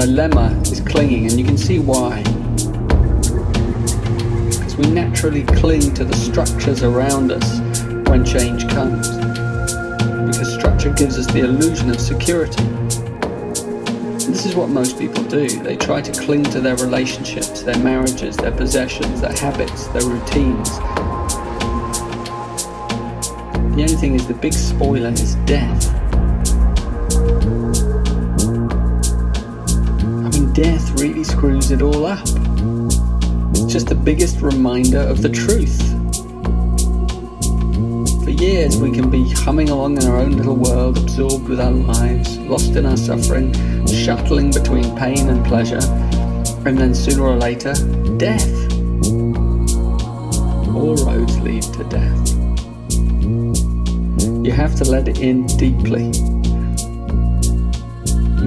dilemma is clinging, and you can see why. Because we naturally cling to the structures around us when change comes. Because structure gives us the illusion of security. And this is what most people do. They try to cling to their relationships, their marriages, their possessions, their habits, their routines. The only thing is, the big spoiler is death. Really screws it all up. It's just the biggest reminder of the truth. For years, we can be humming along in our own little world, absorbed with our lives, lost in our suffering, shuttling between pain and pleasure, and then sooner or later, death. All roads lead to death. You have to let it in deeply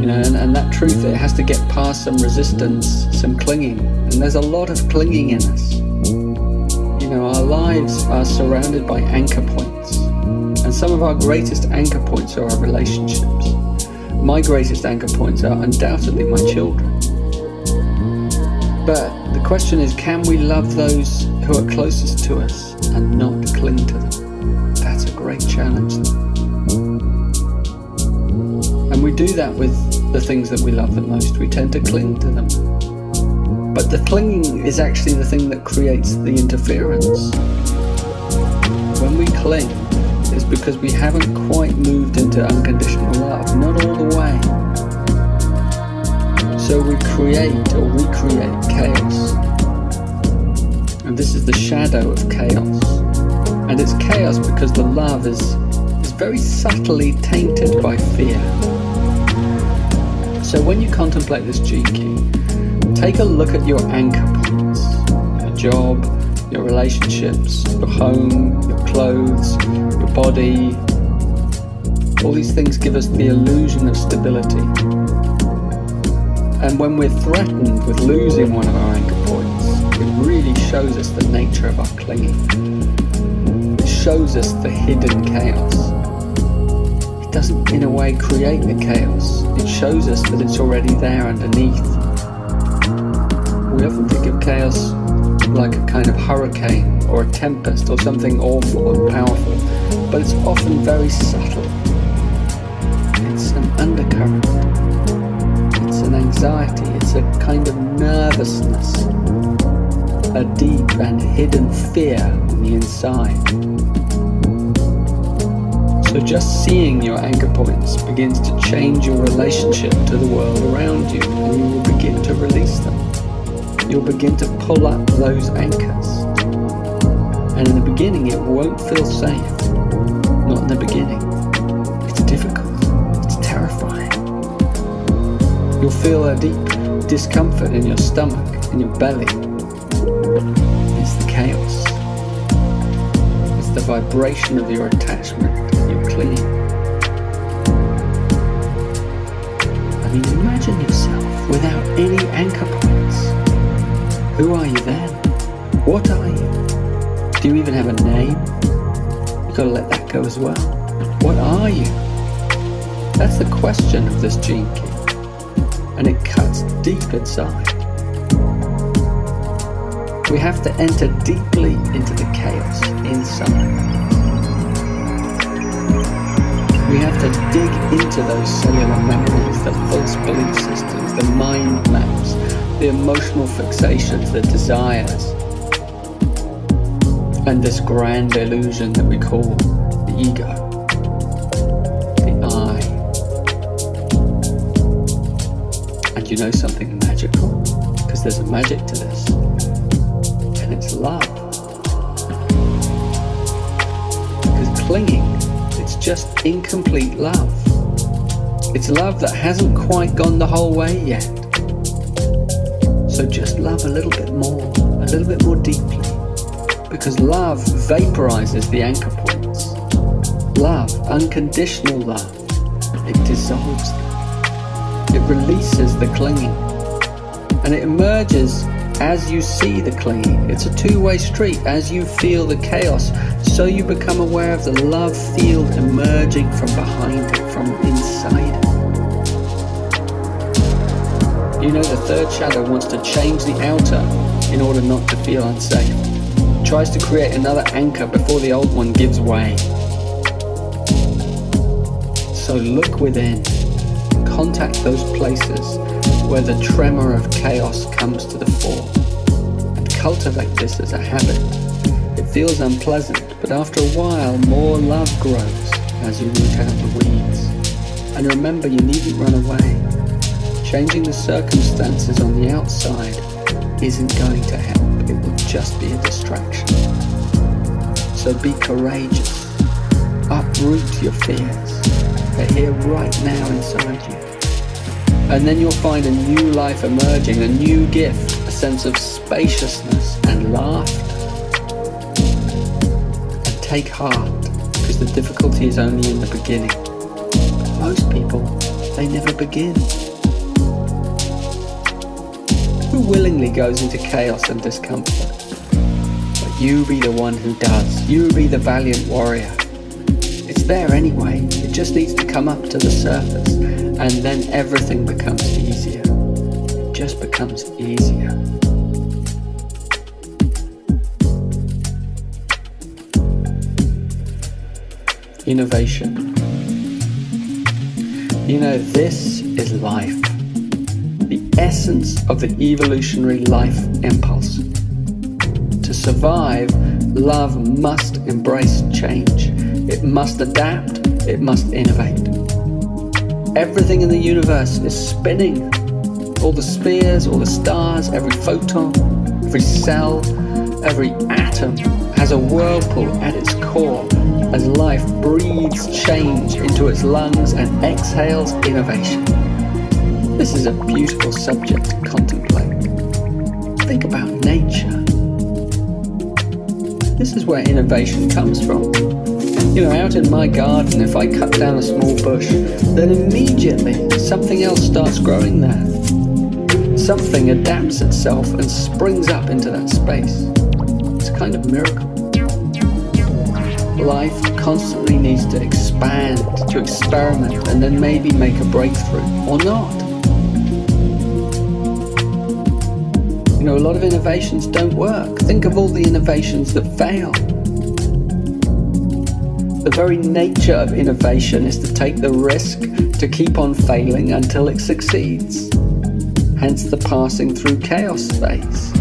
you know, and, and that truth, it has to get past some resistance, some clinging. And there's a lot of clinging in us. You know, our lives are surrounded by anchor points. And some of our greatest anchor points are our relationships. My greatest anchor points are undoubtedly my children. But the question is can we love those who are closest to us and not cling to them? That's a great challenge. And we do that with the things that we love the most. We tend to cling to them. But the clinging is actually the thing that creates the interference. When we cling, it's because we haven't quite moved into unconditional love, not all the way. So we create or recreate chaos. And this is the shadow of chaos. And it's chaos because the love is, is very subtly tainted by fear. So when you contemplate this gene key, take a look at your anchor points your job, your relationships, your home, your clothes, your body. All these things give us the illusion of stability. And when we're threatened with losing one of our anchor points, it really shows us the nature of our clinging. It shows us the hidden chaos doesn't in a way create the chaos, it shows us that it's already there underneath. We often think of chaos like a kind of hurricane or a tempest or something awful and powerful, but it's often very subtle. It's an undercurrent, it's an anxiety, it's a kind of nervousness, a deep and hidden fear on the inside. So just seeing your anchor points begins to change your relationship to the world around you, and you will begin to release them. You'll begin to pull up those anchors. And in the beginning, it won't feel safe. Not in the beginning. It's difficult. It's terrifying. You'll feel a deep discomfort in your stomach, in your belly. It's the chaos. It's the vibration of your attachment I mean, imagine yourself without any anchor points. Who are you then? What are you? Do you even have a name? You've got to let that go as well. What are you? That's the question of this gene key. And it cuts deep inside. We have to enter deeply into the chaos inside. We have to dig into those cellular memories, the false belief systems, the mind maps, the emotional fixations, the desires, and this grand illusion that we call the ego, the I. And you know something magical? Because there's a magic to this, and it's love. Just incomplete love. It's love that hasn't quite gone the whole way yet. So just love a little bit more, a little bit more deeply. Because love vaporizes the anchor points. Love, unconditional love, it dissolves them. It releases the clinging. And it emerges as you see the clinging. It's a two way street. As you feel the chaos, so you become aware of the love field emerging from behind it, from inside. You know, the third shadow wants to change the outer in order not to feel unsafe. Tries to create another anchor before the old one gives way. So look within, contact those places where the tremor of chaos comes to the fore, and cultivate this as a habit. It feels unpleasant, but after a while, more love grows as you root out the weeds. And remember, you needn't run away. Changing the circumstances on the outside isn't going to help, it will just be a distraction. So be courageous, uproot your fears. They're here right now inside you. And then you'll find a new life emerging, a new gift, a sense of spaciousness and laughter. And take heart, because the difficulty is only in the beginning. Most people, they never begin. Who willingly goes into chaos and discomfort? But you be the one who does. You be the valiant warrior. It's there anyway. It just needs to come up to the surface. And then everything becomes easier. It just becomes easier. Innovation. You know, this is life The essence of the evolutionary life impulse. To survive, love must embrace change. It must adapt, it must innovate. Everything in the universe is spinning. All the spheres, all the stars, every photon, every cell, every atom has a whirlpool at its core as life breathes change into its lungs and exhales innovation. This is a beautiful subject to contemplate. Think about nature. This is where innovation comes from. You know, out in my garden, if I cut down a small bush, then immediately something else starts growing there. Something adapts itself and springs up into that space. It's a kind of miracle. Life constantly needs to expand, to experiment, and then maybe make a breakthrough, or not. You know, a lot of innovations don't work. Think of all the innovations that fail. The very nature of innovation is to take the risk to keep on failing until it succeeds. Hence the passing through chaos phase.